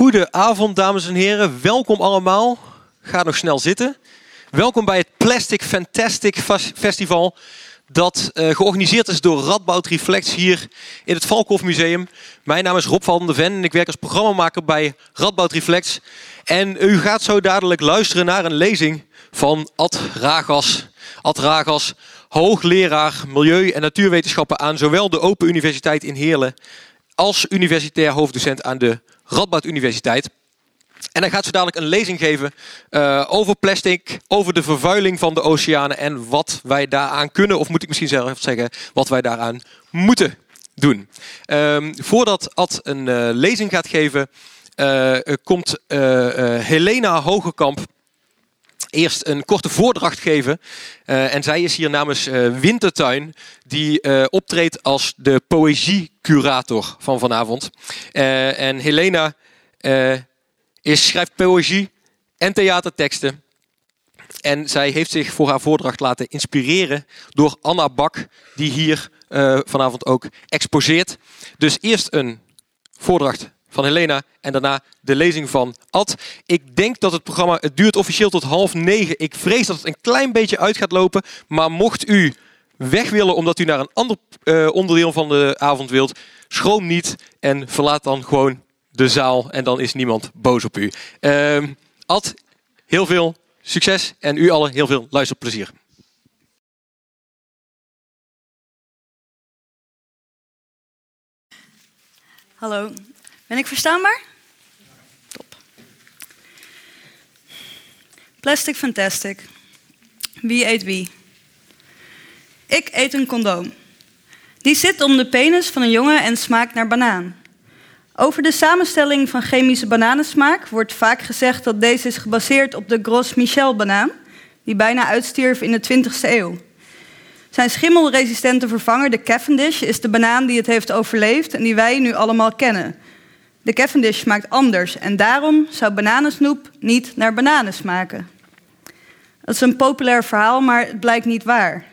Goedenavond, dames en heren. Welkom allemaal. Ga nog snel zitten. Welkom bij het Plastic Fantastic Festival. Dat uh, georganiseerd is door Radboud Reflex hier in het Valkhof Museum. Mijn naam is Rob van der Ven en ik werk als programmamaker bij Radboud Reflex. En u gaat zo dadelijk luisteren naar een lezing van Ad Ragas. Ad Ragas, hoogleraar Milieu- en Natuurwetenschappen aan zowel de Open Universiteit in Heerlen als universitair hoofddocent aan de Radboud Universiteit. En hij gaat zo dadelijk een lezing geven uh, over plastic, over de vervuiling van de oceanen en wat wij daaraan kunnen, of moet ik misschien zelf zeggen, wat wij daaraan moeten doen. Um, voordat Ad een uh, lezing gaat geven, uh, komt Helena Hogekamp eerst een korte voordracht geven. Uh, en zij is hier namens uh, Wintertuin, die uh, optreedt als de poëziecurator van vanavond. en Helena is, schrijft poëzie en theaterteksten. En zij heeft zich voor haar voordracht laten inspireren door Anna Bak, die hier vanavond ook exposeert. Dus eerst een voordracht van Helena en daarna de lezing van Ad. Ik denk dat het programma, het duurt officieel tot half negen. Ik vrees dat het een klein beetje uit gaat lopen, maar mocht u weg willen omdat u naar een ander uh, onderdeel van de avond wilt, schroom niet en verlaat dan gewoon de zaal en dan is niemand boos op u. Uh, Ad, heel veel succes en u allen heel veel luisterplezier. Hallo, ben ik verstaanbaar? Top. Plastic Fantastic. Wie eet wie? Ik eet een condoom. Die zit om de penis van een jongen en smaakt naar banaan. Over de samenstelling van chemische bananensmaak wordt vaak gezegd dat deze is gebaseerd op de Gros Michel banaan, die bijna uitstierf in de 20e eeuw. Zijn schimmelresistente vervanger, de Cavendish, is de banaan die het heeft overleefd en die wij nu allemaal kennen. De Cavendish smaakt anders en daarom zou bananensnoep niet naar bananen smaken. Dat is een populair verhaal, maar het blijkt niet waar.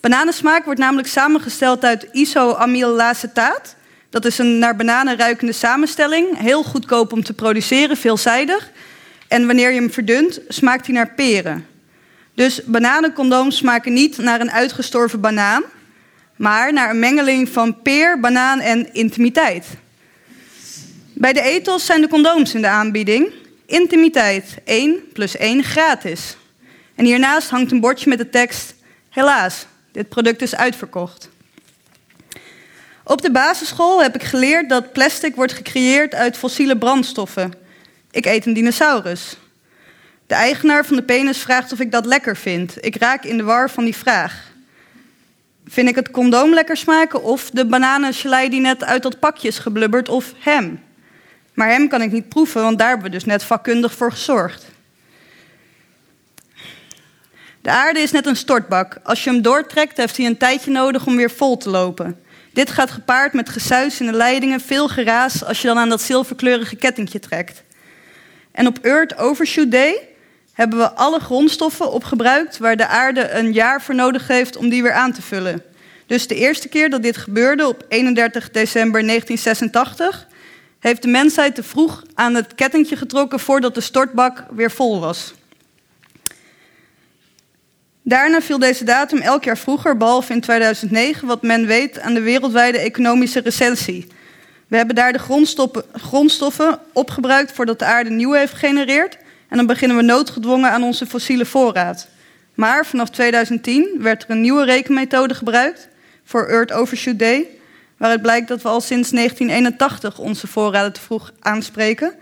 Bananensmaak wordt namelijk samengesteld uit isoamylacetaat. Dat is een naar bananen ruikende samenstelling, heel goedkoop om te produceren, veelzijdig. En wanneer je hem verdunt, smaakt hij naar peren. Dus bananencondooms smaken niet naar een uitgestorven banaan, maar naar een mengeling van peer, banaan en intimiteit. Bij de ethos zijn de condooms in de aanbieding. Intimiteit 1 plus 1 gratis. En hiernaast hangt een bordje met de tekst: Helaas, dit product is uitverkocht. Op de basisschool heb ik geleerd dat plastic wordt gecreëerd uit fossiele brandstoffen. Ik eet een dinosaurus. De eigenaar van de penis vraagt of ik dat lekker vind. Ik raak in de war van die vraag. Vind ik het condoom lekker smaken of de bananengelei die net uit dat pakje is geblubberd of hem? Maar hem kan ik niet proeven, want daar hebben we dus net vakkundig voor gezorgd. De aarde is net een stortbak. Als je hem doortrekt, heeft hij een tijdje nodig om weer vol te lopen. Dit gaat gepaard met gesuis in de leidingen, veel geraas als je dan aan dat zilverkleurige kettingje trekt. En op Earth Overshoot Day hebben we alle grondstoffen opgebruikt waar de aarde een jaar voor nodig heeft om die weer aan te vullen. Dus de eerste keer dat dit gebeurde, op 31 december 1986, heeft de mensheid te vroeg aan het kettingje getrokken voordat de stortbak weer vol was. Daarna viel deze datum elk jaar vroeger, behalve in 2009, wat men weet aan de wereldwijde economische recessie. We hebben daar de grondstoffen, grondstoffen opgebruikt voordat de aarde nieuw heeft gegenereerd. En dan beginnen we noodgedwongen aan onze fossiele voorraad. Maar vanaf 2010 werd er een nieuwe rekenmethode gebruikt voor Earth Overshoot Day waaruit blijkt dat we al sinds 1981 onze voorraden te vroeg aanspreken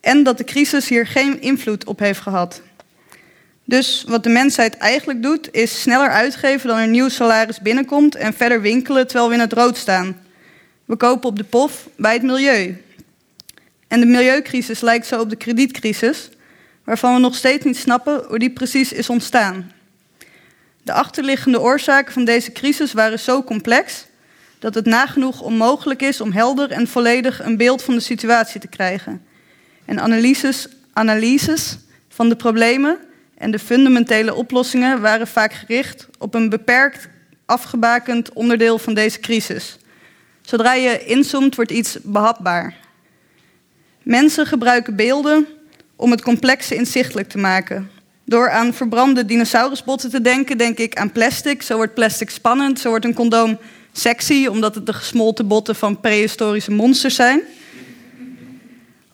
en dat de crisis hier geen invloed op heeft gehad. Dus wat de mensheid eigenlijk doet, is sneller uitgeven dan er nieuw salaris binnenkomt en verder winkelen terwijl we in het rood staan. We kopen op de pof bij het milieu. En de milieucrisis lijkt zo op de kredietcrisis, waarvan we nog steeds niet snappen hoe die precies is ontstaan. De achterliggende oorzaken van deze crisis waren zo complex dat het nagenoeg onmogelijk is om helder en volledig een beeld van de situatie te krijgen. En analyses, analyses van de problemen en de fundamentele oplossingen waren vaak gericht op een beperkt afgebakend onderdeel van deze crisis. Zodra je inzoomt, wordt iets behapbaar. Mensen gebruiken beelden om het complexe inzichtelijk te maken. Door aan verbrande dinosaurusbotten te denken, denk ik aan plastic. Zo wordt plastic spannend, zo wordt een condoom sexy, omdat het de gesmolten botten van prehistorische monsters zijn.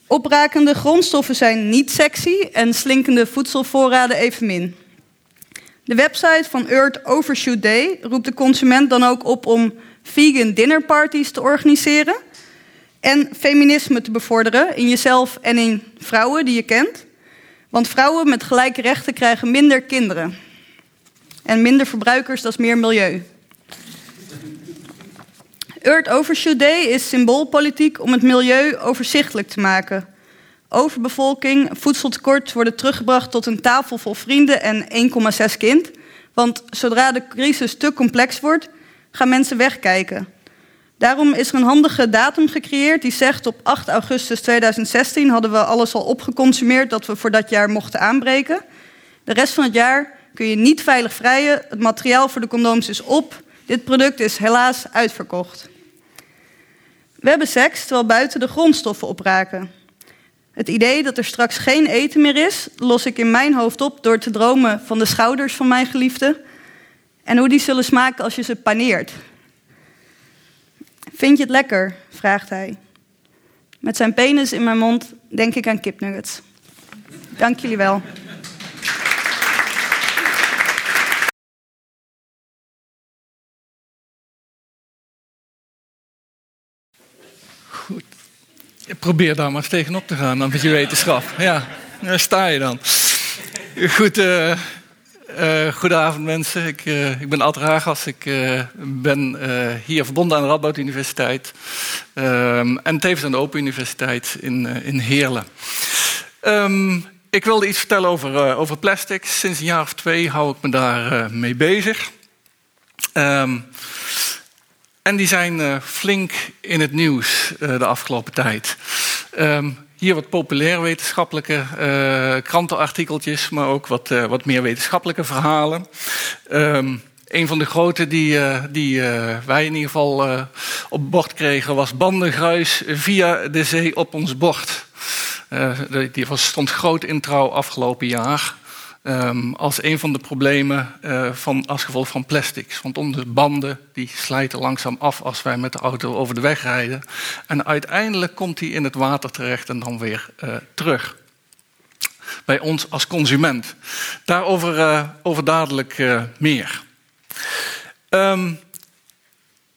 Oprakende grondstoffen zijn niet sexy en slinkende voedselvoorraden evenmin. De website van Earth Overshoot Day roept de consument dan ook op om vegan dinnerparties te organiseren en feminisme te bevorderen in jezelf en in vrouwen die je kent. Want vrouwen met gelijke rechten krijgen minder kinderen. En minder verbruikers, dat is meer milieu. Earth Overshoot Day is symboolpolitiek om het milieu overzichtelijk te maken. Overbevolking, voedseltekort worden teruggebracht tot een tafel vol vrienden en 1,6 kind. Want zodra de crisis te complex wordt, gaan mensen wegkijken. Daarom is er een handige datum gecreëerd die zegt op 8 augustus 2016 hadden we alles al opgeconsumeerd dat we voor dat jaar mochten aanbreken. De rest van het jaar kun je niet veilig vrijen. Het materiaal voor de condooms is op. Dit product is helaas uitverkocht. We hebben seks terwijl buiten de grondstoffen opraken. Het idee dat er straks geen eten meer is, los ik in mijn hoofd op door te dromen van de schouders van mijn geliefde en hoe die zullen smaken als je ze paneert. Vind je het lekker? vraagt hij. Met zijn penis in mijn mond denk ik aan kipnuggets. Dank jullie wel. Probeer daar maar eens tegenop te gaan dan met je wetenschap. Ja, daar sta je dan. Goed, uh, uh, goedenavond mensen. Ik, uh, ik ben Ad. Ik ben hier verbonden aan de Radboud Universiteit. Ehm, en tevens aan de Open Universiteit in, in Heerlen. Um, ik wilde iets vertellen over, over plastic. Sinds een jaar of twee hou ik me daar mee bezig. Um, en die zijn uh, flink in het nieuws uh, de afgelopen tijd. Um, hier wat populair wetenschappelijke uh, krantenartikeltjes, maar ook wat, wat meer wetenschappelijke verhalen. Um, een van de grote die, die wij in ieder geval op bord kregen was bandengruis via de zee op ons bord. die stond groot in trouw afgelopen jaar. Um, als een van de problemen uh, van, als gevolg van plastics. Want onze banden die slijten langzaam af als wij met de auto over de weg rijden. En uiteindelijk komt die in het water terecht en dan weer uh, terug. Bij ons als consument. Daarover uh, over dadelijk meer. Um,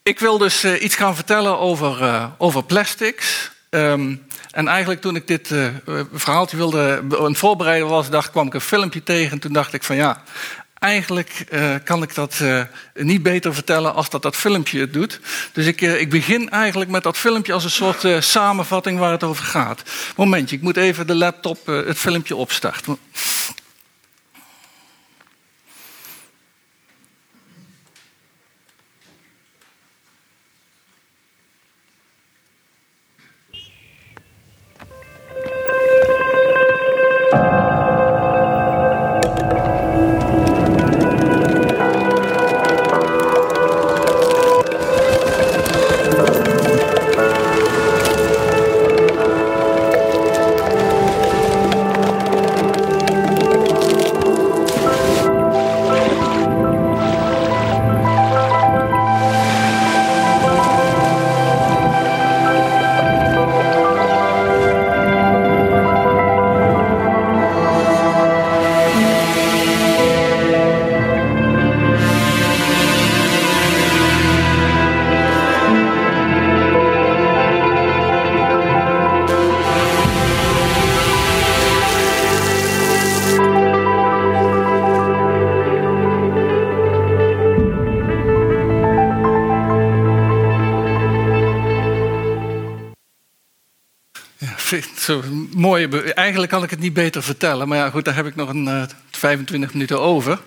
ik wil dus iets gaan vertellen over, over plastics. Um, en eigenlijk toen ik dit uh, verhaaltje wilde een voorbereiden was, dacht, kwam ik een filmpje tegen. En toen dacht ik van ja, eigenlijk uh, kan ik dat uh, niet beter vertellen als dat dat filmpje het doet. Dus ik, ik begin eigenlijk met dat filmpje als een soort samenvatting waar het over gaat. Momentje, ik moet even de laptop het filmpje opstarten. Mooie. Eigenlijk kan ik het niet beter vertellen. Maar ja, goed, daar heb ik nog een uh, eh, 25 minuten over.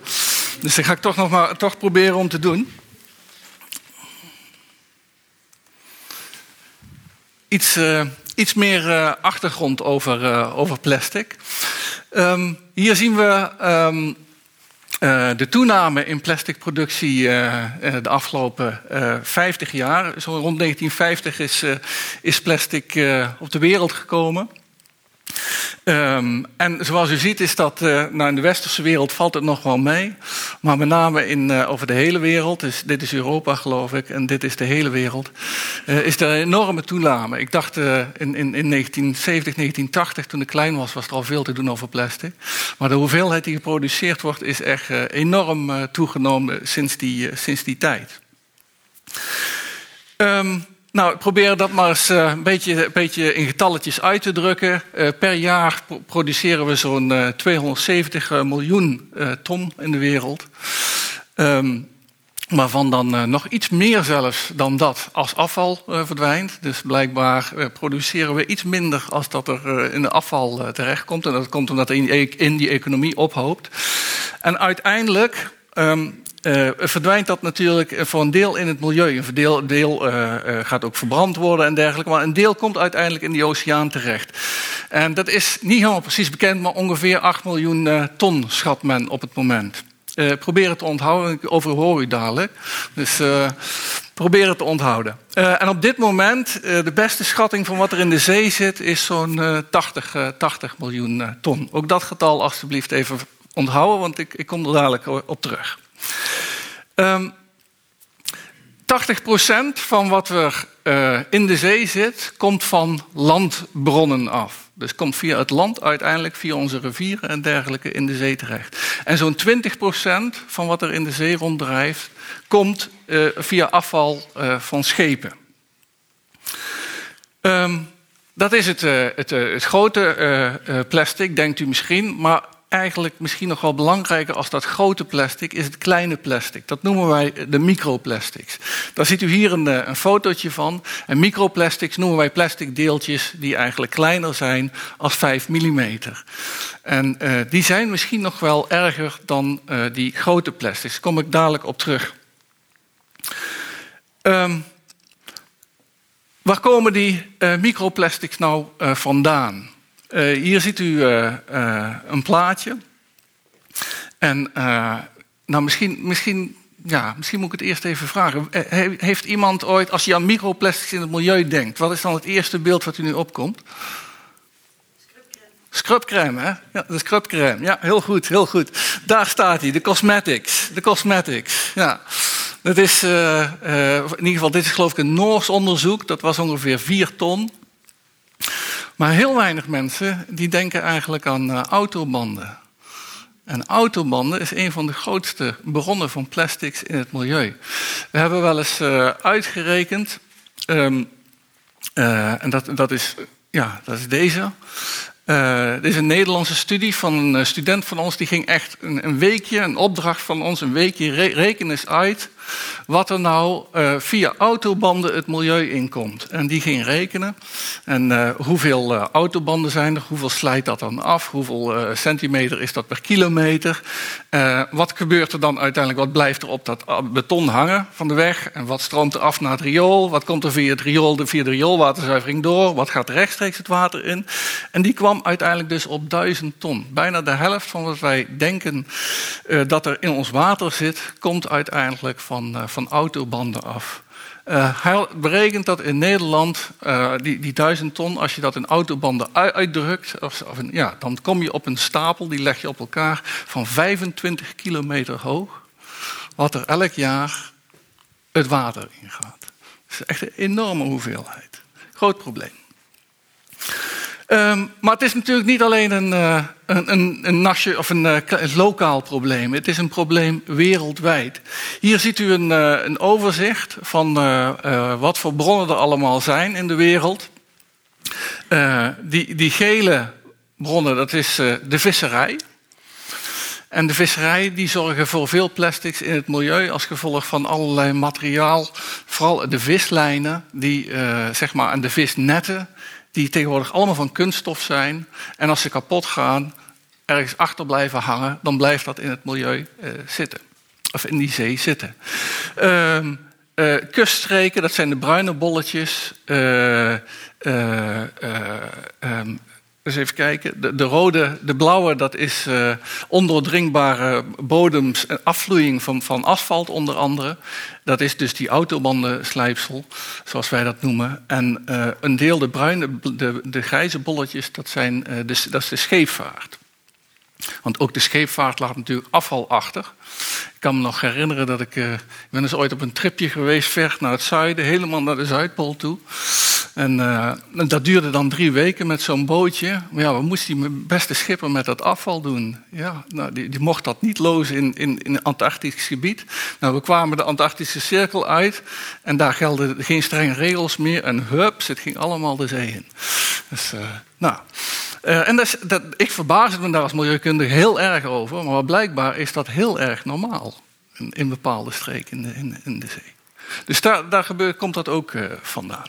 Dus dat ga ik toch nog maar toch proberen om te doen. Iets, uh, iets meer uh, achtergrond over, over plastic. Um, hier zien we um, uh, de toename in plasticproductie uh, de afgelopen 50 jaar. Zo rond 1950 is, is plastic op de wereld gekomen. Ehm, en zoals u ziet is dat, uh, nou in de westerse wereld valt het nog wel mee. Maar met name in, uh, over de hele wereld, dus dit is Europa geloof ik, en dit is de hele wereld, uh, is er een enorme toename. Ik dacht in, in, in 1970, 1980, toen ik klein was, was er al veel te doen over plastic. Maar de hoeveelheid die geproduceerd wordt is echt enorm toegenomen sinds die, sinds die tijd. Um, nou, ik probeer dat maar eens uh, een, beetje, een beetje in getalletjes uit te drukken. Uh, per jaar produceren we zo'n uh, 270 miljoen eh, ton in de wereld. Um, waarvan dan nog iets meer zelfs dan dat als afval verdwijnt. Dus blijkbaar produceren we iets minder als dat er in de afval terechtkomt. En dat komt omdat het in, in die economie ophoopt. En uiteindelijk um, uh, verdwijnt dat natuurlijk voor een deel in het milieu. Een deel, deel uh, uh, gaat ook verbrand worden en dergelijke. Maar een deel komt uiteindelijk in die oceaan terecht. En dat is niet helemaal precies bekend, maar ongeveer 8 miljoen ton schat men op het moment. probeer het te onthouden, ik overhoor u dadelijk. Dus probeer het te onthouden. en op dit moment, de beste schatting van wat er in de zee zit, is zo'n 80, 80 miljoen ton. Ook dat getal alstublieft even onthouden, want ik, ik kom er dadelijk op terug. Um, ehm, 80% van wat er uh, in de zee zit, komt van landbronnen af. Dus komt via het land uiteindelijk, via onze rivieren en dergelijke, in de zee terecht. En zo'n 20% van wat er in de zee ronddrijft, komt uh, via afval uh, van schepen. Um, dat is het, het, het grote plastic, denkt u misschien. Maar eigenlijk misschien nog wel belangrijker als dat grote plastic, is het kleine plastic. Dat noemen wij de microplastics. Daar ziet u hier een, eh, een fotootje van. En microplastics noemen wij plastic deeltjes die eigenlijk kleiner zijn als 5 mm. En uh, die zijn misschien nog wel erger dan uh, die grote plastics. Daar kom ik dadelijk op terug. Um, waar komen die microplastics nou vandaan? Uh, hier ziet u uh, uh, een plaatje. En nou, misschien, misschien, ja, misschien moet ik het eerst even vragen. heeft iemand ooit, als je aan microplastics in het milieu denkt, wat is dan het eerste beeld wat u nu opkomt? Scrubcrème, hè? Ja, de scrubcrème. Ja, heel goed, heel goed. Daar staat hij, de cosmetics. De cosmetics, ja. Dat is, in ieder geval, dit is geloof ik een Noors onderzoek. Dat was ongeveer 4 ton. Maar heel weinig mensen die denken eigenlijk aan uh, autobanden. En autobanden is een van de grootste bronnen van plastics in het milieu. We hebben wel eens uh, uitgerekend, um, uh, en dat, dat, is, ja, dat is deze. Dit is een Nederlandse studie van een student van ons. Die ging echt een, een weekje, een opdracht van ons, een weekje re eens uit wat er nou uh, via autobanden het milieu inkomt. En die ging rekenen. En uh, hoeveel uh, autobanden zijn er, hoeveel slijt dat dan af, hoeveel centimeter is dat per kilometer. wat gebeurt er dan uiteindelijk, wat blijft er op dat beton hangen van de weg? En wat stroomt er af naar het riool? Wat komt er via het riool, via de rioolwaterzuivering door? Wat gaat rechtstreeks het water in? En die kwam uiteindelijk dus op duizend ton. Bijna de helft van wat wij denken dat er in ons water zit, komt uiteindelijk van van, van autobanden af. Hij berekent dat in Nederland uh, die, die duizend ton, als je dat in autobanden uitdrukt, of, of ja, dan kom je op een stapel, die leg je op elkaar, van 25 kilometer hoog, wat er elk jaar het water ingaat. Dat is echt een enorme hoeveelheid. Groot probleem. Um, maar het is natuurlijk niet alleen een, uh, een, een, een, nasje, of een, uh, een, lokaal probleem. Het is een probleem wereldwijd. Hier ziet u een, uh, een overzicht van wat voor bronnen er allemaal zijn in de wereld. die, die gele bronnen, dat is de visserij. En de visserij die zorgen voor veel plastics in het milieu als gevolg van allerlei materiaal. Vooral de vislijnen die, zeg maar, en de visnetten die tegenwoordig allemaal van kunststof zijn. En als ze kapot gaan, ergens achter blijven hangen, dan blijft dat in het milieu uh, zitten. Of in die zee zitten. Uh, kuststreken, dat zijn de bruine bolletjes. Um, Dus even kijken. De, de, rode, de blauwe, dat is uh, ondoordringbare bodems, afvloeiing van, van asfalt onder andere. Dat is dus die autobandenslijpsel, zoals wij dat noemen. En uh, een deel, de bruine, de, de grijze bolletjes, dat, zijn, uh, de, dat is de scheepvaart. Want ook de scheepvaart laat natuurlijk afval achter. Ik kan me nog herinneren dat ik. Uh, ik ben eens ooit op een tripje geweest, ver naar het zuiden, helemaal naar de Zuidpool toe. En, uh, dat duurde dan drie weken met zo'n bootje. Maar ja, wat moest die beste schipper met dat afval doen? Ja, nou, die, die mocht dat niet lozen in, in, het Antarctisch gebied. Nou, we kwamen de Antarctische cirkel uit en daar gelden geen strenge regels meer. En hups, het ging allemaal de zee in. Dus, uh, nou. En dat, dat, ik verbaas me daar als milieukundige heel erg over, maar blijkbaar is dat heel erg normaal in, bepaalde streken in de, in, de zee. Dus daar, gebeurt, komt dat ook uh, vandaan.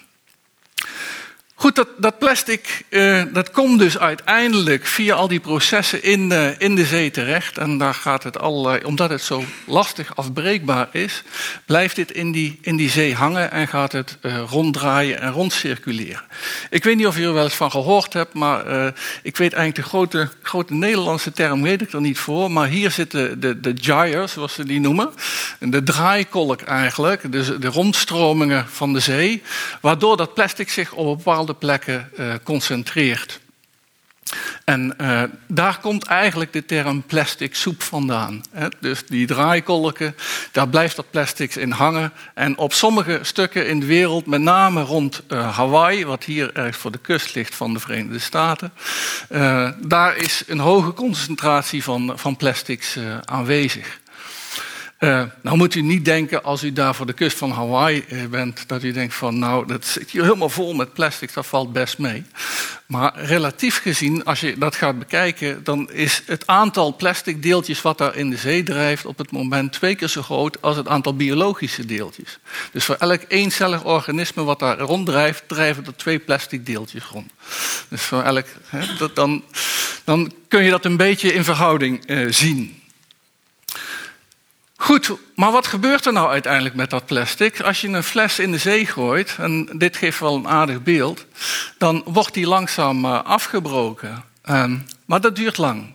Goed, dat, dat plastic uh, dat komt dus uiteindelijk via al die processen in de, in de zee terecht. En daar gaat het allerlei, omdat het zo lastig afbreekbaar is, blijft dit in die, in die zee hangen en gaat het uh, ronddraaien en rondcirculeren. Ik weet niet of je er wel eens van gehoord hebt, maar ik weet eigenlijk de grote, grote Nederlandse term, weet ik er niet voor. Maar hier zitten de, de gyres, zoals ze die noemen. De draaikolk eigenlijk, dus de rondstromingen van de zee. Waardoor dat plastic zich op een bepaalde plekken uh, concentreert. En uh, daar komt eigenlijk de term plastic soep vandaan. Hè? Dus die draaikolken, daar blijft dat plastic in hangen. En op sommige stukken in de wereld, met name rond uh, Hawaii, wat hier erg voor de kust ligt van de Verenigde Staten, daar is een hoge concentratie van, van plastics aanwezig. Uh, nou moet u niet denken als u daar voor de kust van Hawaii uh, bent, dat u denkt van nou, dat zit hier helemaal vol met plastic, dat valt best mee. Maar relatief gezien, als je dat gaat bekijken, dan is het aantal plastic deeltjes wat daar in de zee drijft op het moment twee keer zo groot als het aantal biologische deeltjes. Dus voor elk eencellig organisme wat daar ronddrijft, drijven er twee plastic deeltjes rond. Dus voor elk, dan, dan kun je dat een beetje in verhouding uh, zien. Goed, maar wat gebeurt er nou uiteindelijk met dat plastic? Als je een fles in de zee gooit, en dit geeft wel een aardig beeld, dan wordt die langzaam uh, afgebroken. Um, maar dat duurt lang.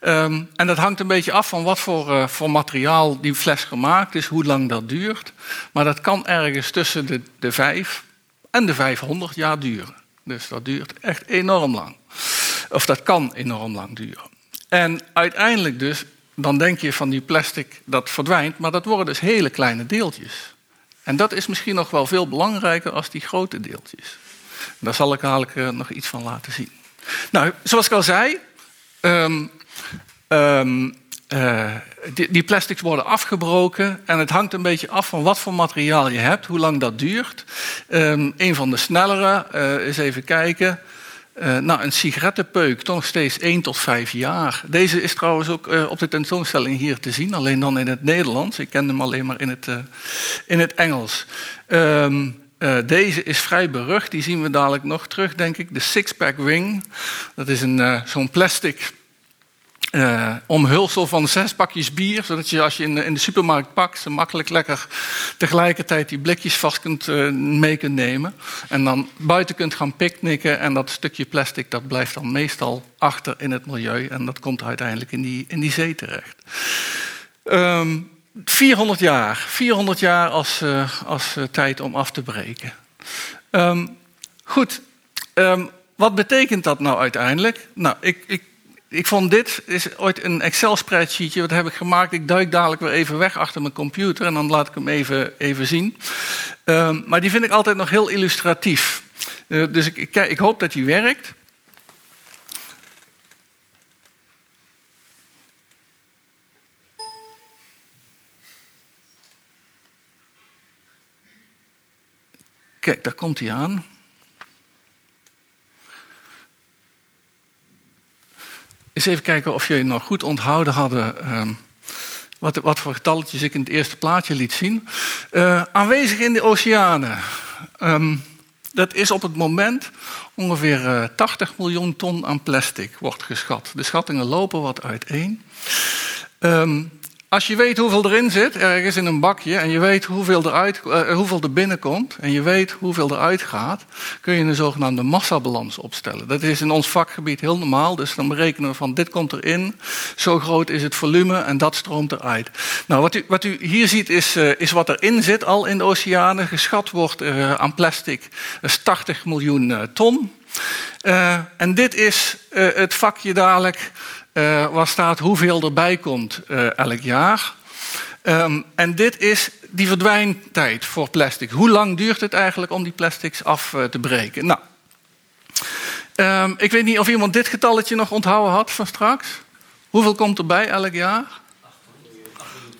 Um, en dat hangt een beetje af van wat voor, uh, voor, materiaal die fles gemaakt is, hoe lang dat duurt. Maar dat kan ergens tussen de, de 5 en de 500 jaar duren. Dus dat duurt echt enorm lang. Of dat kan enorm lang duren. En uiteindelijk dus dan denk je van die plastic dat verdwijnt, maar dat worden dus hele kleine deeltjes. En dat is misschien nog wel veel belangrijker als die grote deeltjes. Daar zal ik eigenlijk uh, nog iets van laten zien. Nou, zoals ik al zei, um, um, uh, die, plastics worden afgebroken en het hangt een beetje af van wat voor materiaal je hebt, hoe lang dat duurt. Um, een van de snellere, uh, eens even kijken. Uh, nou, een sigarettenpeuk, toch nog steeds 1 tot 5 jaar. Deze is trouwens ook uh, op de tentoonstelling hier te zien, alleen dan in het Nederlands. Ik ken hem alleen maar in het, uh, in het Engels. Um, deze is vrij berucht, die zien we dadelijk nog terug, denk ik. De Sixpack Ring. Dat is zo'n plastic uh, omhulsel van zes pakjes bier, zodat je als je in de, supermarkt pakt, ze makkelijk lekker tegelijkertijd die blikjes vast kunt, uh, mee kunt nemen. En dan buiten kunt gaan picknicken en dat stukje plastic dat blijft dan meestal achter in het milieu en dat komt uiteindelijk in die, in die zee terecht. Um, 400 jaar, 400 jaar als, uh, als tijd om af te breken. Um, goed, um, wat betekent dat nou uiteindelijk? Nou, ik, ik ik vond dit is ooit een Excel-spreadsheetje, wat heb ik gemaakt. Ik duik dadelijk weer even weg achter mijn computer en dan laat ik hem even, even zien. Um, maar die vind ik altijd nog heel illustratief. Uh, dus ik, ik, ik hoop dat die werkt. Kijk, daar komt hij aan. Eens even kijken of jullie nog goed onthouden hadden. Uh, wat, wat, voor getalletjes ik in het eerste plaatje liet zien. Uh, aanwezig in de oceanen. Um, dat is op het moment ongeveer uh, eh, 80 miljoen ton aan plastic, wordt geschat. De schattingen lopen wat uiteen. Um, als je weet hoeveel erin zit, ergens in een bakje, en je weet hoeveel, uh, hoeveel er binnenkomt, en je weet hoeveel eruit gaat, kun je een zogenaamde massabalans opstellen. Dat is in ons vakgebied heel normaal, dus dan berekenen we van dit komt erin, zo groot is het volume en dat stroomt eruit. Nou, wat u, wat u hier ziet is, uh, is wat erin zit al in de oceanen. Geschat wordt uh, aan plastic 80 miljoen ton. en dit is het vakje dadelijk uh, waar staat hoeveel erbij komt uh, elk jaar. Um, en dit is die verdwijntijd voor plastic. Hoe lang duurt het eigenlijk om die plastics af uh, te breken? Nou, um, ik weet niet of iemand dit getalletje nog onthouden had van straks. Hoeveel komt erbij elk jaar?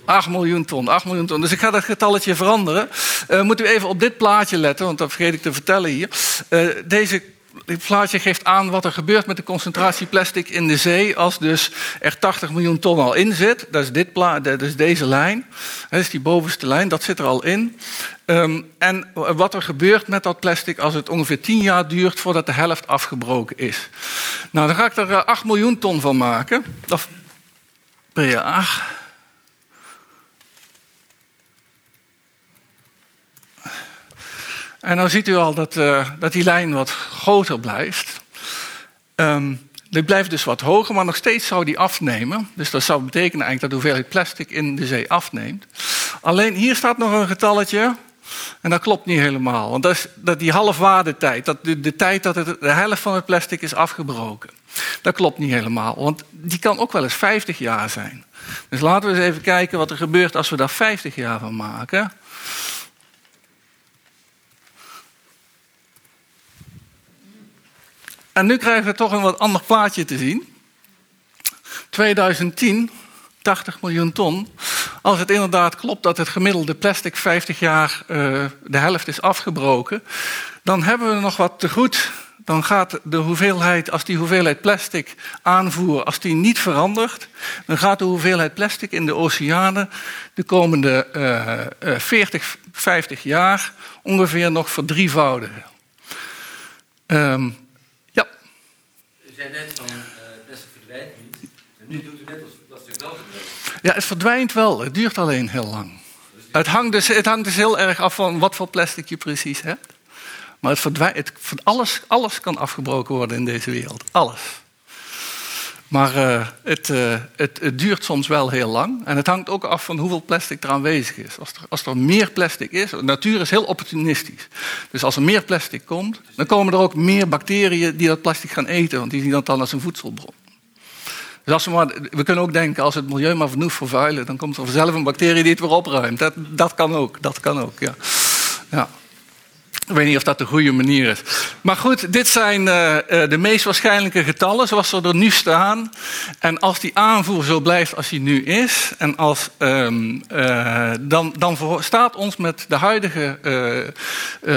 8 miljoen ton, 8 miljoen ton. Dus ik ga dat getalletje veranderen. Uh, moet u even op dit plaatje letten, want dat vergeet ik te vertellen hier. Uh, deze dit plaatje geeft aan wat er gebeurt met de concentratie plastic in de zee als dus er 80 miljoen ton al in zit. Dat is, dit dat is deze lijn, dat is die bovenste lijn, dat zit er al in. Um, en wat er gebeurt met dat plastic als het ongeveer 10 jaar duurt voordat de helft afgebroken is. Nou, dan ga ik er 8 miljoen ton van maken, of per jaar. En dan ziet u al dat, uh, dat die lijn wat groter blijft. Um, die blijft dus wat hoger, maar nog steeds zou die afnemen. Dus dat zou betekenen eigenlijk dat de hoeveelheid plastic in de zee afneemt. Alleen hier staat nog een getalletje. En dat klopt niet helemaal. Want dat is dat die halfwaardetijd, dat de, tijd dat de helft van het plastic is afgebroken. Dat klopt niet helemaal, want die kan ook wel eens 50 jaar zijn. Dus laten we eens even kijken wat er gebeurt als we daar 50 jaar van maken. En nu krijgen we toch een wat ander plaatje te zien. 2010, 80 miljoen ton. Als het inderdaad klopt dat het gemiddelde plastic 50 jaar uh, de helft is afgebroken, dan hebben we nog wat te goed. Dan gaat de hoeveelheid, als die hoeveelheid plastic aanvoer, als die niet verandert, dan gaat de hoeveelheid plastic in de oceanen de komende uh, uh, 40, 50 jaar ongeveer nog verdrievoudigen. Um, zei net van uh, plastic verdwijnt niet. En nu doet u net als plastic wel verdwijnt. Ja, het verdwijnt wel. Het duurt alleen heel lang. Het hangt, dus, het hangt dus heel erg af van wat voor plastic je precies hebt. Maar het verdwijnt, het, alles, alles kan afgebroken worden in deze wereld. Alles. Maar het, uh, het, het, duurt soms wel heel lang. En het hangt ook af van hoeveel plastic er aanwezig is. Als er, als er meer plastic is, de natuur is heel opportunistisch. Dus als er meer plastic komt, dan komen er ook meer bacteriën die dat plastic gaan eten. Want die zien dat dan als een voedselbron. Dus als we, maar, we kunnen ook denken, als het milieu maar genoeg vervuilen, dan komt er vanzelf een bacterie die het weer opruimt. Dat, dat kan ook, dat kan ook, ja. ja. Ik weet niet of dat de goede manier is. Maar goed, dit zijn uh, de meest waarschijnlijke getallen zoals ze er nu staan. En als die aanvoer zo blijft als die nu is, en als, um, uh, dan, dan staat ons met de huidige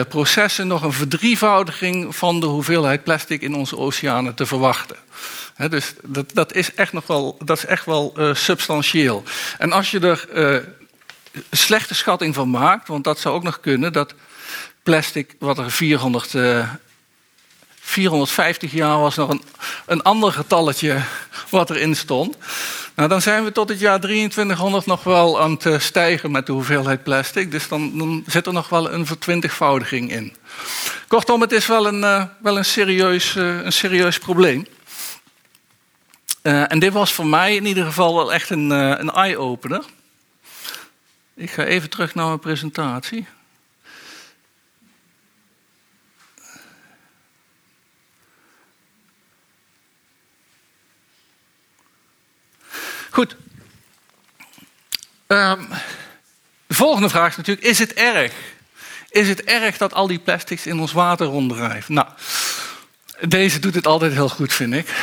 processen nog een verdrievoudiging van de hoeveelheid plastic in onze oceanen te verwachten. Dus dat, dat, is echt nog wel, dat is echt wel substantieel. En als je er slechte schatting van maakt, want dat zou ook nog kunnen, dat plastic, wat er 400, uh, 450 jaar was nog een, een ander getalletje wat erin stond. Nou, dan zijn we tot het jaar 2300 nog wel aan het eh, stijgen met de hoeveelheid plastic. Dus dan, dan zit er nog wel een vertwintigvoudiging in. Kortom, het is wel een, uh, wel een, serieus, een serieus probleem. en dit was voor mij in ieder geval wel echt een, een eye-opener. Ik ga even terug naar mijn presentatie. Goed. Um, de volgende vraag is natuurlijk, is het erg? Is het erg dat al die plastics in ons water ronddrijven? Nou, deze doet het altijd heel goed, vind ik.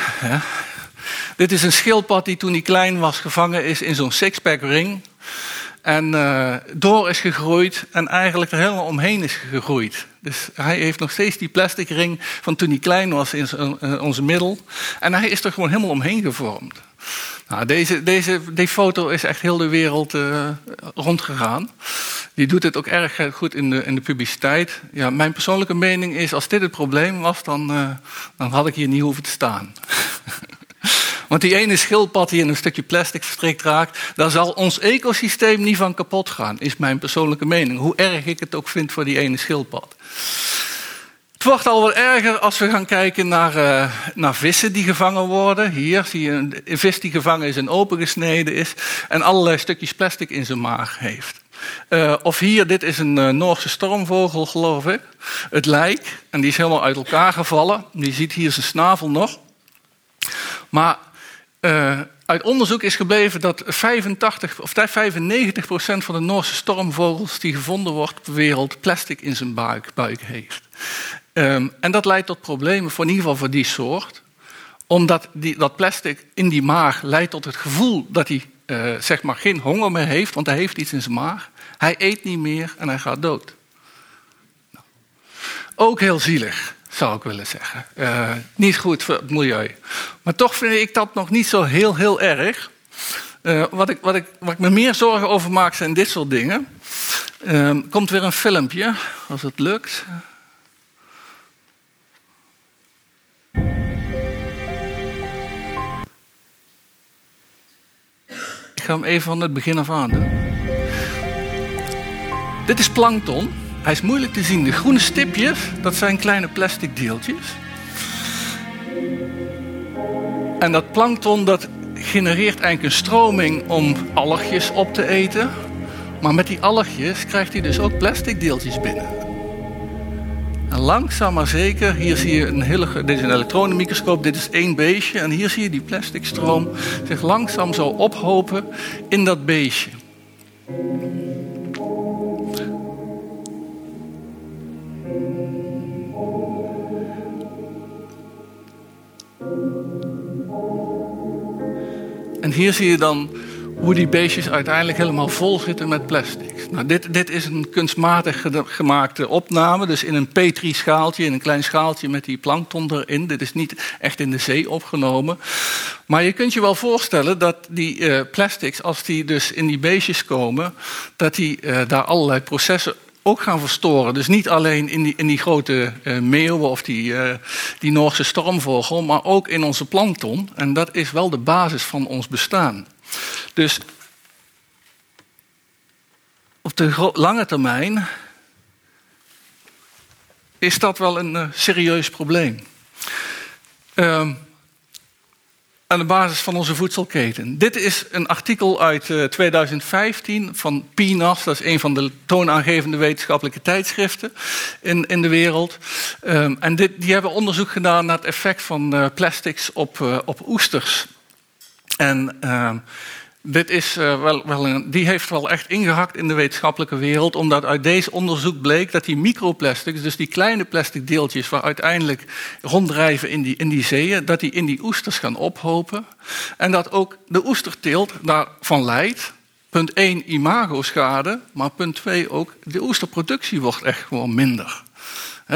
Dit is een schildpad die toen hij klein was gevangen is in zo'n sixpack ring. En uh, door is gegroeid en eigenlijk er helemaal omheen is gegroeid. Dus hij heeft nog steeds die plastic ring van toen hij klein was in uh, onze middel. En hij is er gewoon helemaal omheen gevormd. Nou, deze, deze, deze foto is echt heel de wereld uh, rondgegaan. Die doet het ook erg goed in de, in de publiciteit. Ja, mijn persoonlijke mening is, als dit het probleem was, dan, uh, dan had ik hier niet hoeven te staan. Want die ene schildpad die in een stukje plastic verstrikt raakt, daar zal ons ecosysteem niet van kapot gaan, is mijn persoonlijke mening. Hoe erg ik het ook vind voor die ene schildpad. Het wordt al wat erger als we gaan kijken naar, uh, naar vissen die gevangen worden. Hier zie je een, vis die gevangen is en opengesneden is en allerlei stukjes plastic in zijn maag heeft. Uh, of hier, dit is een uh, Noorse stormvogel, geloof ik. Het lijk, en die is helemaal uit elkaar gevallen. Je ziet hier zijn snavel nog. Maar uh, uit onderzoek is gebleven dat 85 of 95 procent van de Noorse stormvogels die gevonden wordt op de wereld plastic in zijn buik, heeft. Um, en dat leidt tot problemen, voor in ieder geval voor die soort. Omdat die, dat plastic in die maag leidt tot het gevoel dat hij uh, zeg maar geen honger meer heeft, want hij heeft iets in zijn maag. Hij eet niet meer en hij gaat dood. Nou. Ook heel zielig, zou ik willen zeggen. Uh, niet goed voor het milieu. Maar toch vind ik dat nog niet zo heel, heel erg. Uh, wat, ik, wat, ik, wat ik me meer zorgen over maak zijn dit soort dingen. Uh, komt weer een filmpje, als het lukt. Ik ga hem even van het begin af aan doen. Dit is plankton. Hij is moeilijk te zien. De groene stipjes, dat zijn kleine plastic deeltjes. En dat plankton dat genereert eigenlijk een stroming om algjes op te eten. Maar met die algjes krijgt hij dus ook plastic deeltjes binnen. En langzaam maar zeker, hier zie je een hele, dit is een elektronenmicroscoop, dit is één beestje. En hier zie je die plastic stroom zich langzaam zo ophopen in dat beestje. En hier zie je dan hoe die beestjes uiteindelijk helemaal vol zitten met plastic. Nou, dit, dit is een kunstmatig gemaakte opname, dus in een petri-schaaltje, in een klein schaaltje met die plankton erin. Dit is niet echt in de zee opgenomen. Maar je kunt je wel voorstellen dat die uh, plastics, als die dus in die beestjes komen, dat die uh, daar allerlei processen ook gaan verstoren. Dus niet alleen in die, in die grote uh, meeuwen of die, uh, die Noorse stormvogel, maar ook in onze plankton. En dat is wel de basis van ons bestaan. Dus op de lange termijn is dat wel een uh, serieus probleem. Um, aan de basis van onze voedselketen. Dit is een artikel uit uh, 2015 van PNAS, dat is een van de toonaangevende wetenschappelijke tijdschriften in, in de wereld. Um, en dit, die hebben onderzoek gedaan naar het effect van uh, plastics op, uh, op oesters. En dit is, uh, wel, wel een, die heeft wel echt ingehakt in de wetenschappelijke wereld, omdat uit deze onderzoek bleek dat die microplastics, dus die kleine plastic deeltjes waar uiteindelijk ronddrijven in die, in die zeeën, dat die in die oesters gaan ophopen. En dat ook de oesterteelt daarvan leidt. Punt 1, imago-schade, maar punt 2 ook, de oesterproductie wordt echt gewoon minder.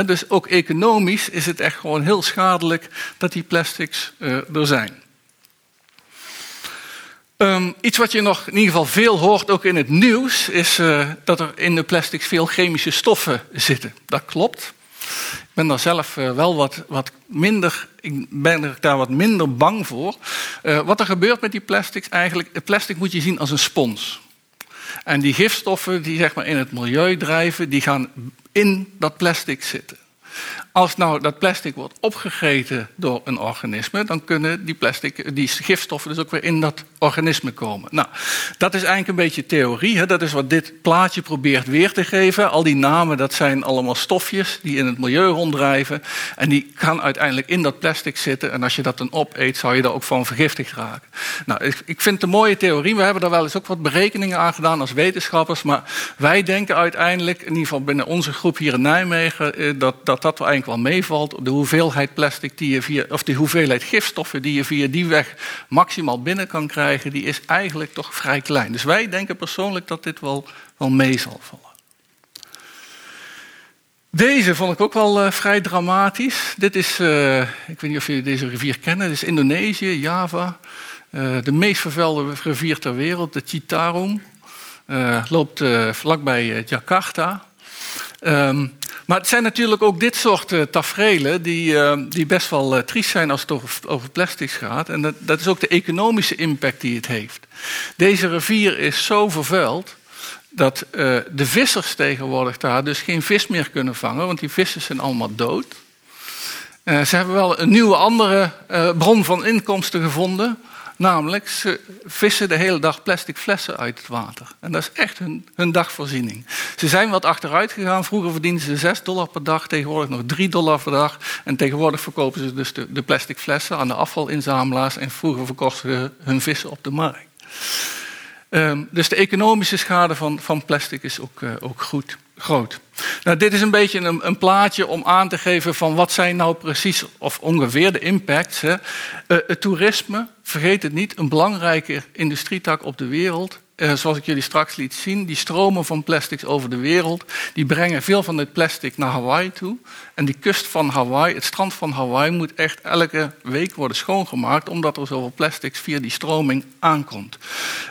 Dus ook economisch is het echt gewoon heel schadelijk dat die plastics uh, er zijn. Um, iets wat je nog in ieder geval veel hoort, ook in het nieuws, is uh, dat er in de plastics veel chemische stoffen zitten. Dat klopt. Ik ben daar zelf uh, wel wat, wat minder, ik ben er daar wat minder bang voor. Uh, wat er gebeurt met die plastics eigenlijk, het plastic moet je zien als een spons. En die gifstoffen die zeg maar in het milieu drijven, die gaan in dat plastic zitten. Als nou dat plastic wordt opgegeten door een organisme, dan kunnen die, plastic, die gifstoffen dus ook weer in dat organisme komen. Nou, dat is eigenlijk een beetje theorie. Hè? Dat is wat dit plaatje probeert weer te geven. Al die namen, dat zijn allemaal stofjes die in het milieu ronddrijven. En die gaan uiteindelijk in dat plastic zitten. En als je dat dan opeet, zou je daar ook van vergiftigd raken. Nou, ik vind het een mooie theorie. We hebben daar wel eens ook wat berekeningen aan gedaan als wetenschappers. Maar wij denken uiteindelijk, in ieder geval binnen onze groep hier in Nijmegen, eh, dat dat, dat eigenlijk wel meevalt. De hoeveelheid plastic die je via, of de hoeveelheid gifstoffen die je via die weg maximaal binnen kan krijgen, die is eigenlijk toch vrij klein. Dus wij denken persoonlijk dat dit wel, wel mee zal vallen. Deze vond ik ook wel uh, vrij dramatisch. Dit is, uh, ik weet niet of jullie deze rivier kennen, dit is Indonesië, Java. Uh, de meest vervuilde rivier ter wereld, de Citarum. loopt vlakbij Jakarta. Um, Maar het zijn natuurlijk ook dit soort uh, tafereelen die, eh, die best wel uh, triest zijn als het over, over plastics gaat. En dat, dat is ook de economische impact die het heeft. Deze rivier is zo vervuild dat de vissers tegenwoordig daar dus geen vis meer kunnen vangen, want die vissen zijn allemaal dood. ze hebben wel een nieuwe andere bron van inkomsten gevonden. Namelijk, ze vissen de hele dag plastic flessen uit het water. En dat is echt hun, hun dagvoorziening. Ze zijn wat achteruit gegaan. Vroeger verdienden ze 6 dollar per dag, tegenwoordig nog 3 dollar per dag. En tegenwoordig verkopen ze dus de, de plastic flessen aan de afvalinzamelaars. En vroeger verkochten ze hun vissen op de markt. Um, dus de economische schade van, van plastic is ook, uh, ook goed, groot. Nou, dit is een beetje een, een, plaatje om aan te geven van wat zijn nou precies of ongeveer de impacts. Hè. Uh, het toerisme, vergeet het niet, een belangrijke industrietak op de wereld. Uh, zoals ik jullie straks liet zien, die stromen van plastics over de wereld, die brengen veel van het plastic naar Hawaii toe. En die kust van Hawaii, het strand van Hawaii, moet echt elke week worden schoongemaakt, omdat er zoveel plastics via die stroming aankomt.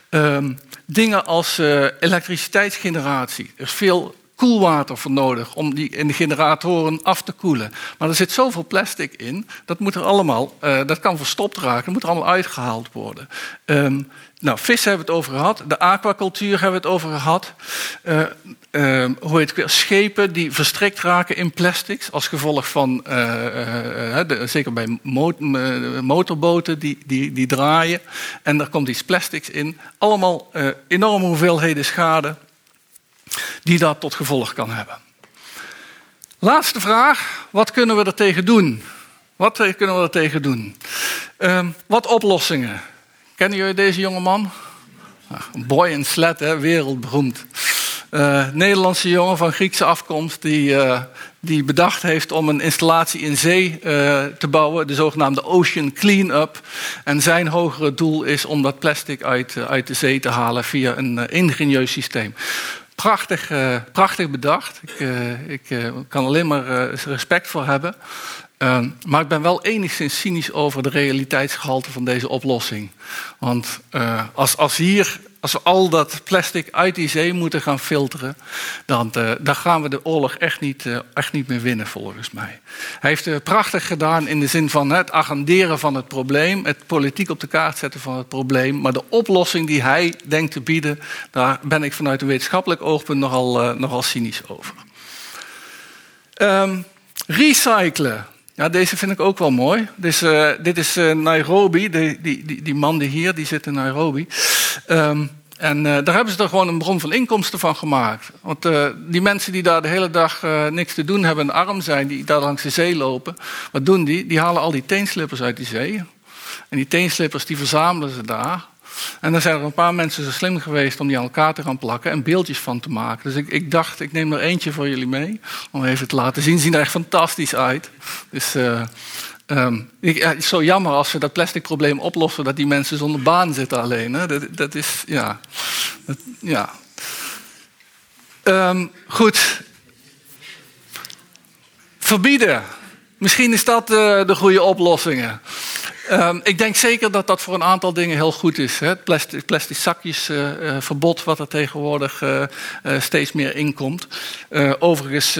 Uh, dingen als uh, elektriciteitsgeneratie. Er is veel koelwater voor nodig om die in de generatoren af te koelen. Maar er zit zoveel plastic in, dat, moet er allemaal, uh, dat kan verstopt raken, dat moet er allemaal uitgehaald worden. Um, nou, vissen hebben we het over gehad, de aquacultuur hebben we het over gehad. Uh, uh, hoe heet het, schepen die verstrikt raken in plastics als gevolg van, de, zeker bij motorboten die, die, die draaien. En daar komt iets plastics in. Allemaal enorme hoeveelheden schade die dat tot gevolg kan hebben. Laatste vraag, wat kunnen we er tegen doen? Wat kunnen we er tegen doen? Uh, wat oplossingen? Kennen jullie deze jonge man? Boy in Sled, hè, wereldberoemd. Uh, Nederlandse jongen van Griekse afkomst die, uh, die bedacht heeft om een installatie in zee uh, te bouwen, de zogenaamde Ocean Cleanup. En zijn hogere doel is om dat plastic uit, uit de zee te halen via een ingenieus systeem. Prachtig, uh, prachtig bedacht. Ik, uh, ik uh, kan alleen maar respect voor hebben. Ehm, maar ik ben wel enigszins cynisch over de realiteitsgehalte van deze oplossing. Want als, als hier als we al dat plastic uit die zee moeten gaan filteren, dan, uh, dan gaan we de oorlog echt niet, uh, echt niet meer winnen, volgens mij. Hij heeft het prachtig gedaan in de zin van het agenderen van het probleem, het politiek op de kaart zetten van het probleem. Maar de oplossing die hij denkt te bieden, daar ben ik vanuit een wetenschappelijk oogpunt nogal, nogal cynisch over. Um, recyclen. Ja, deze vind ik ook wel mooi. Dus, dit is uh, Nairobi, die, die, die, man die hier, die zit in Nairobi. Um, en uh, daar hebben ze er gewoon een bron van inkomsten van gemaakt. Want die mensen die daar de hele dag niks te doen hebben en arm zijn, die daar langs de zee lopen, wat doen die? Die halen al die teenslippers uit die zee. En die teenslippers die verzamelen ze daar. En dan zijn er een paar mensen zo slim geweest om die aan elkaar te gaan plakken en beeldjes van te maken. Dus ik, ik dacht, ik neem er eentje voor jullie mee. Om even te laten zien. Ze zien er echt fantastisch uit. Dus uh, um, ik, het is zo jammer als we dat plastic probleem oplossen dat die mensen zonder baan zitten alleen. Hè? Dat, dat is, ja. Dat, ja. Um, goed. Verbieden. Misschien is dat uh, de goede oplossing. Um, ik denk zeker dat dat voor een aantal dingen heel goed is. Het plastic, plastic zakjesverbod, uh, wat er tegenwoordig uh, steeds meer inkomt. overigens,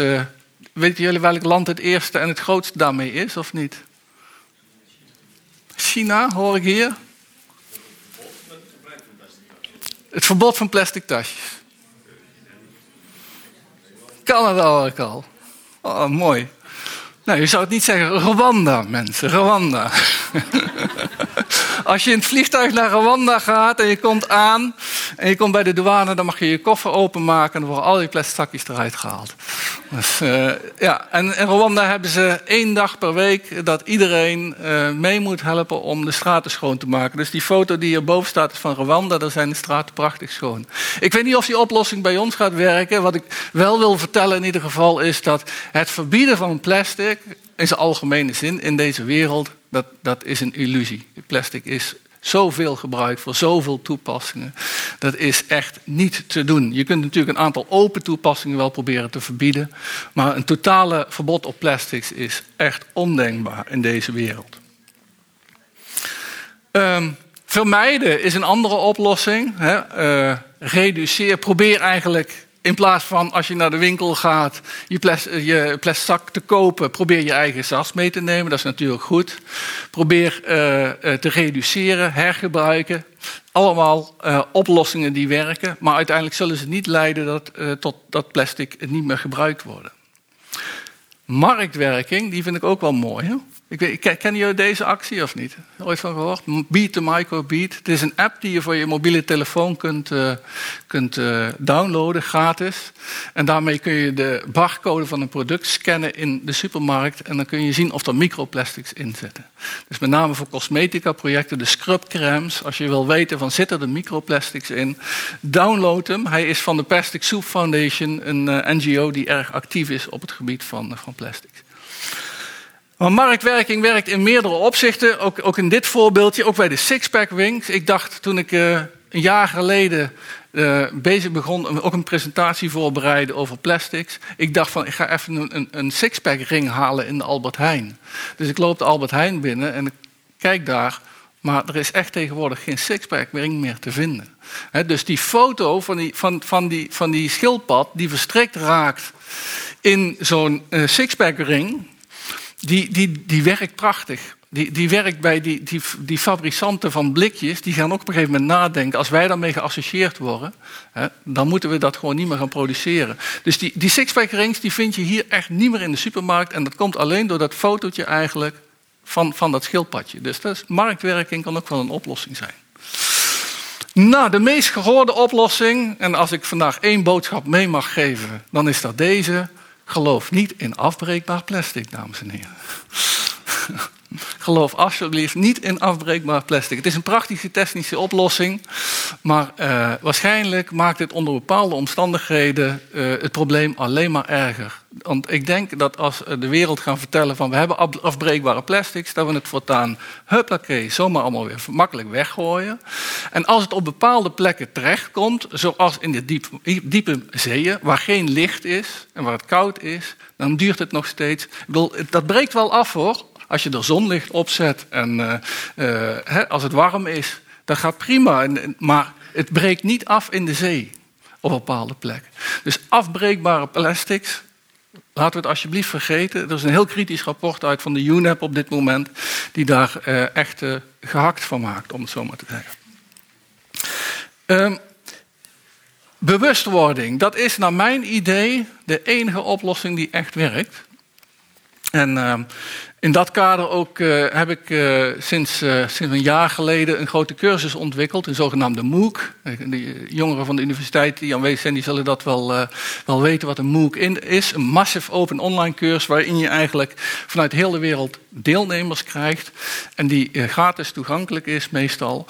weten jullie welk land het eerste en het grootste daarmee is, of niet? China, hoor ik hier. Het verbod van plastic tasjes. Canada hoor ik al. Oh, mooi. Nou, je zou het niet zeggen Rwanda, mensen. Rwanda. Als je in het vliegtuig naar Rwanda gaat en je komt aan en je komt bij de douane, dan mag je je koffer openmaken en dan worden al die plastic zakjes eruit gehaald. Dus, uh, ja, en in Rwanda hebben ze één dag per week dat iedereen uh, mee moet helpen om de straten schoon te maken. Dus die foto die hierboven staat is van Rwanda, daar zijn de straten prachtig schoon. Ik weet niet of die oplossing bij ons gaat werken. Wat ik wel wil vertellen in ieder geval is dat het verbieden van plastic in zijn algemene zin in deze wereld, dat, dat is een illusie. Plastic is zoveel gebruikt voor zoveel toepassingen. Dat is echt niet te doen. Je kunt natuurlijk een aantal open toepassingen wel proberen te verbieden, maar een totale verbod op plastics is echt ondenkbaar in deze wereld. Um, vermijden is een andere oplossing. Hè. Uh, reduceer, probeer eigenlijk in plaats van als je naar de winkel gaat je, plas, je plastic zak te kopen, probeer je eigen zas mee te nemen. Dat is natuurlijk goed. Probeer uh, te reduceren, hergebruiken. Allemaal uh, oplossingen die werken, maar uiteindelijk zullen ze niet leiden dat, tot dat plastic niet meer gebruikt wordt. Marktwerking, die vind ik ook wel mooi. Hè? Ik weet, kennen jullie deze actie of niet? Ooit van gehoord? Beat the Microbeat. Het is een app die je voor je mobiele telefoon kunt, uh, kunt uh, downloaden, gratis. En daarmee kun je de barcode van een product scannen in de supermarkt. En dan kun je zien of er microplastics in zitten. Dus met name voor cosmetica-projecten, de scrubcremes. Als je wil weten van zitten er microplastics in, download hem. Hij is van de Plastic Soup Foundation, een uh, NGO die erg actief is op het gebied van, van plastics. Maar marktwerking werkt in meerdere opzichten. Ook, ook in dit voorbeeldje, ook bij de sixpack wings. Ik dacht toen ik uh, een jaar geleden uh, bezig begon, ook een presentatie voorbereiden over plastics. Ik dacht van, ik ga even een, een, een sixpack ring halen in de Albert Heijn. Dus ik loop de Albert Heijn binnen en ik kijk daar. Maar er is echt tegenwoordig geen sixpack ring meer te vinden. Dus die foto van die, van, van, die, van die schildpad die verstrikt raakt in zo'n uh, sixpack ring die, die, die werkt prachtig. Die, die werkt bij die, die, die fabrikanten van blikjes. Die gaan ook op een gegeven moment nadenken. Als wij daarmee geassocieerd worden, hè, dan moeten we dat gewoon niet meer gaan produceren. Dus die, die sixpack rings die vind je hier echt niet meer in de supermarkt. En dat komt alleen door dat fotootje eigenlijk van, van dat schildpadje. Dus dat marktwerking kan ook wel een oplossing zijn. Nou, de meest gehoorde oplossing, en als ik vandaag één boodschap mee mag geven, dan is dat deze. Geloof niet in afbreekbaar plastic, dames en heren. Geloof alsjeblieft niet in afbreekbaar plastic. Het is een praktische technische oplossing, maar uh, waarschijnlijk maakt het onder bepaalde omstandigheden uh, het probleem alleen maar erger. Want ik denk dat als de wereld gaan vertellen van we hebben afbreekbare plastics, dat we het voortaan huppakee zomaar allemaal weer makkelijk weggooien. En als het op bepaalde plekken terechtkomt, zoals in de diep, diepe zeeën, waar geen licht is en waar het koud is, dan duurt het nog steeds. Dat breekt wel af hoor, als je er zonlicht op zet en uh, uh, hè, als het warm is, dat gaat prima. Maar het breekt niet af in de zee op bepaalde plekken. Dus afbreekbare plastics, laten we het alsjeblieft vergeten. Er is een heel kritisch rapport uit van de UNEP op dit moment, die daar uh, echt gehakt van maakt, om het zo maar te zeggen. Um, bewustwording, dat is naar mijn idee de enige oplossing die echt werkt. En uh, in dat kader ook, uh, heb ik uh, sinds, uh, sinds een jaar geleden een grote cursus ontwikkeld, een zogenaamde MOOC. De jongeren van de universiteit die aanwezig zijn, die zullen dat wel, wel weten wat een MOOC is. Een massive open online cursus waarin je eigenlijk vanuit heel de wereld deelnemers krijgt. En die gratis toegankelijk is meestal.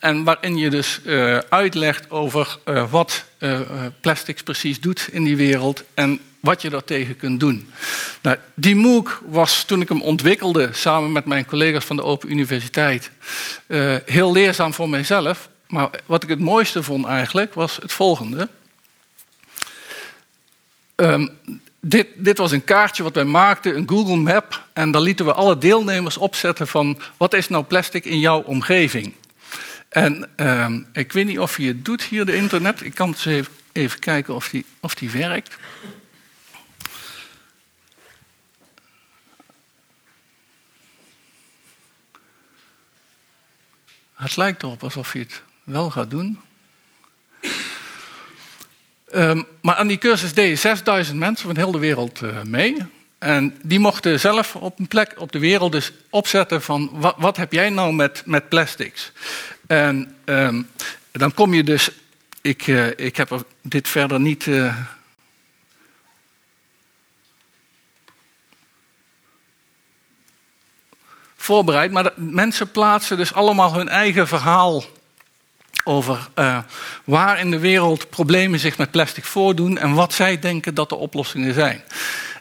En waarin je dus uitlegt over wat plastics precies doet in die wereld en wat je daartegen kunt doen. Nou, die MOOC was toen ik hem ontwikkelde samen met mijn collega's van de Open Universiteit heel leerzaam voor mijzelf. Maar wat ik het mooiste vond eigenlijk was het volgende. Um, dit, dit, was een kaartje wat wij maakten, een Google Map. En daar lieten we alle deelnemers opzetten van wat is nou plastic in jouw omgeving. En um, ik weet niet of je het doet hier, de internet. Ik kan eens even, even kijken of die, of die werkt. Het lijkt erop alsof je het wel gaat doen. Um, maar aan die cursus deden 6000 mensen van heel de wereld uh, mee. En die mochten zelf op een plek op de wereld dus opzetten van wat, heb jij nou met, met plastics? En um, dan kom je dus, ik, uh, ik heb dit verder niet. Uh, voorbereid, maar mensen plaatsen dus allemaal hun eigen verhaal over uh, waar in de wereld problemen zich met plastic voordoen en wat zij denken dat de oplossingen zijn.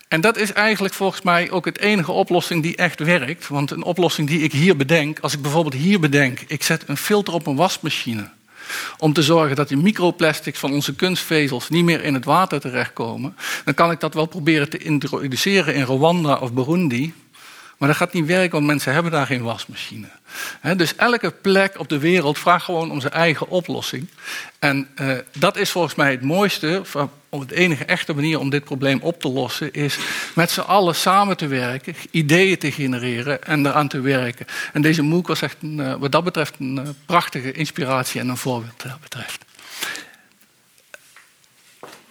En dat is eigenlijk volgens mij ook het enige oplossing die echt werkt. Want een oplossing die ik hier bedenk, als ik bijvoorbeeld hier bedenk, ik zet een filter op een wasmachine. Om te zorgen dat die microplastics van onze kunstvezels niet meer in het water terechtkomen. Dan kan ik dat wel proberen te introduceren in Rwanda of Burundi. Maar dat gaat niet werken, want mensen hebben daar geen wasmachine. Dus elke plek op de wereld vraagt gewoon om zijn eigen oplossing. En eh, dat is volgens mij het mooiste, de enige echte manier om dit probleem op te lossen, is met z'n allen samen te werken, ideeën te genereren en eraan te werken. En deze MOOC was echt eh, wat dat betreft een eh, prachtige inspiratie en een voorbeeld dat betreft.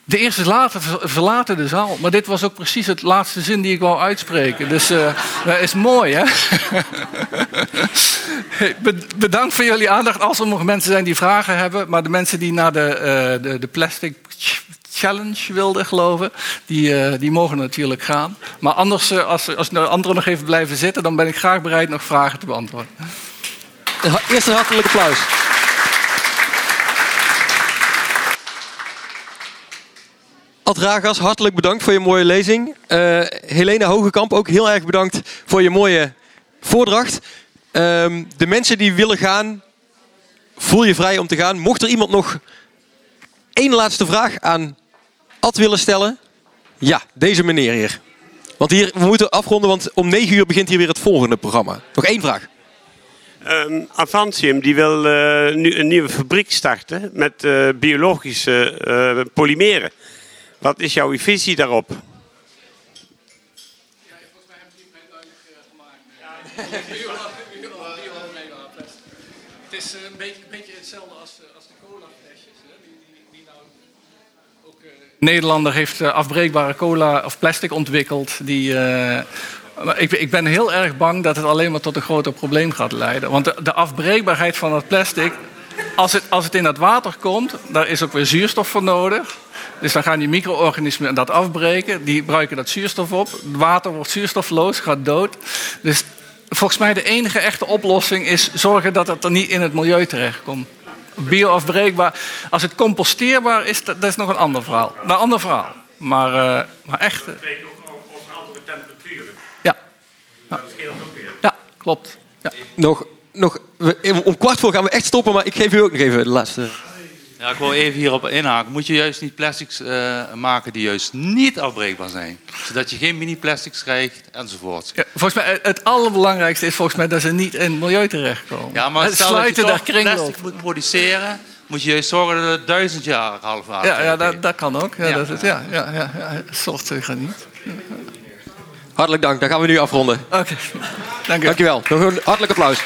De eerste later verlaten de zaal, maar dit was ook precies het laatste zin die ik wou uitspreken. Dus eh, dat is mooi, hè? Bedankt voor jullie aandacht. Als er nog mensen zijn die vragen hebben, maar de mensen die naar de, eh, de, de Plastic Ch- Challenge wilden geloven, die, eh, die mogen natuurlijk gaan. Maar anders, eh, als, als de anderen nog even blijven zitten, dan ben ik graag bereid nog vragen te beantwoorden. Eerst een hartelijk applaus. Ad Ragas, hartelijk bedankt voor je mooie lezing. Eh Helene Hogekamp, ook heel erg bedankt voor je mooie voordracht. Ehm, de mensen die willen gaan, voel je vrij om te gaan. Mocht er iemand nog één laatste vraag aan Ad willen stellen? Ja, deze meneer hier. Want hier, we moeten afronden, want om 9 uur begint hier weer het volgende programma. Nog één vraag. Ehm, Avantium die wil eh, nu een nieuwe fabriek starten met eh, biologische polymeren. Wat is jouw visie daarop? Het is een beetje, een beetje hetzelfde als, als de colaflesjes. Die, die, die nou ook, Nederlander heeft eh, afbreekbare cola of plastic ontwikkeld. Die, eh, maar ik, ik ben heel erg bang dat het alleen maar tot een groter probleem gaat leiden. Want de, de afbreekbaarheid van het plastic, als het, als het in het water komt, daar is ook weer zuurstof voor nodig. Dus dan gaan die micro-organismen dat afbreken, die gebruiken dat zuurstof op. Het water wordt zuurstofloos, gaat dood. Dus volgens mij de enige echte oplossing is zorgen dat het er niet in het milieu terechtkomt. Bioafbreekbaar. Als het composteerbaar is, dat, dat is nog een ander verhaal. Een ander verhaal. Maar, eh, maar echt. eh, weet ook over andere temperaturen. ja. Dat scheelt ook weer. ja, klopt. Ja. Nog, nog, we- om kwart voor gaan we echt stoppen, maar ik geef u ook nog even de laatste. Ja, ik wil even hierop inhaken. Moet je juist niet plastics eh, maken die juist niet afbreekbaar zijn? Zodat je geen mini-plastics krijgt enzovoort. Ja, volgens mij, eh, het allerbelangrijkste is volgens mij dat ze niet in het milieu terechtkomen. Ja, maar het stel dat je sluiten daar toch plastic moet produceren, moet je juist zorgen dat het duizend jaar halfwater Ja, ja dat, dat kan ook. Ja, Ja. dat is, ja, ja, ja, ja. Soort uh, niet. Hartelijk dank, dan gaan we nu afronden. Oké, dank u. Dankjewel. Nog een hartelijk applaus.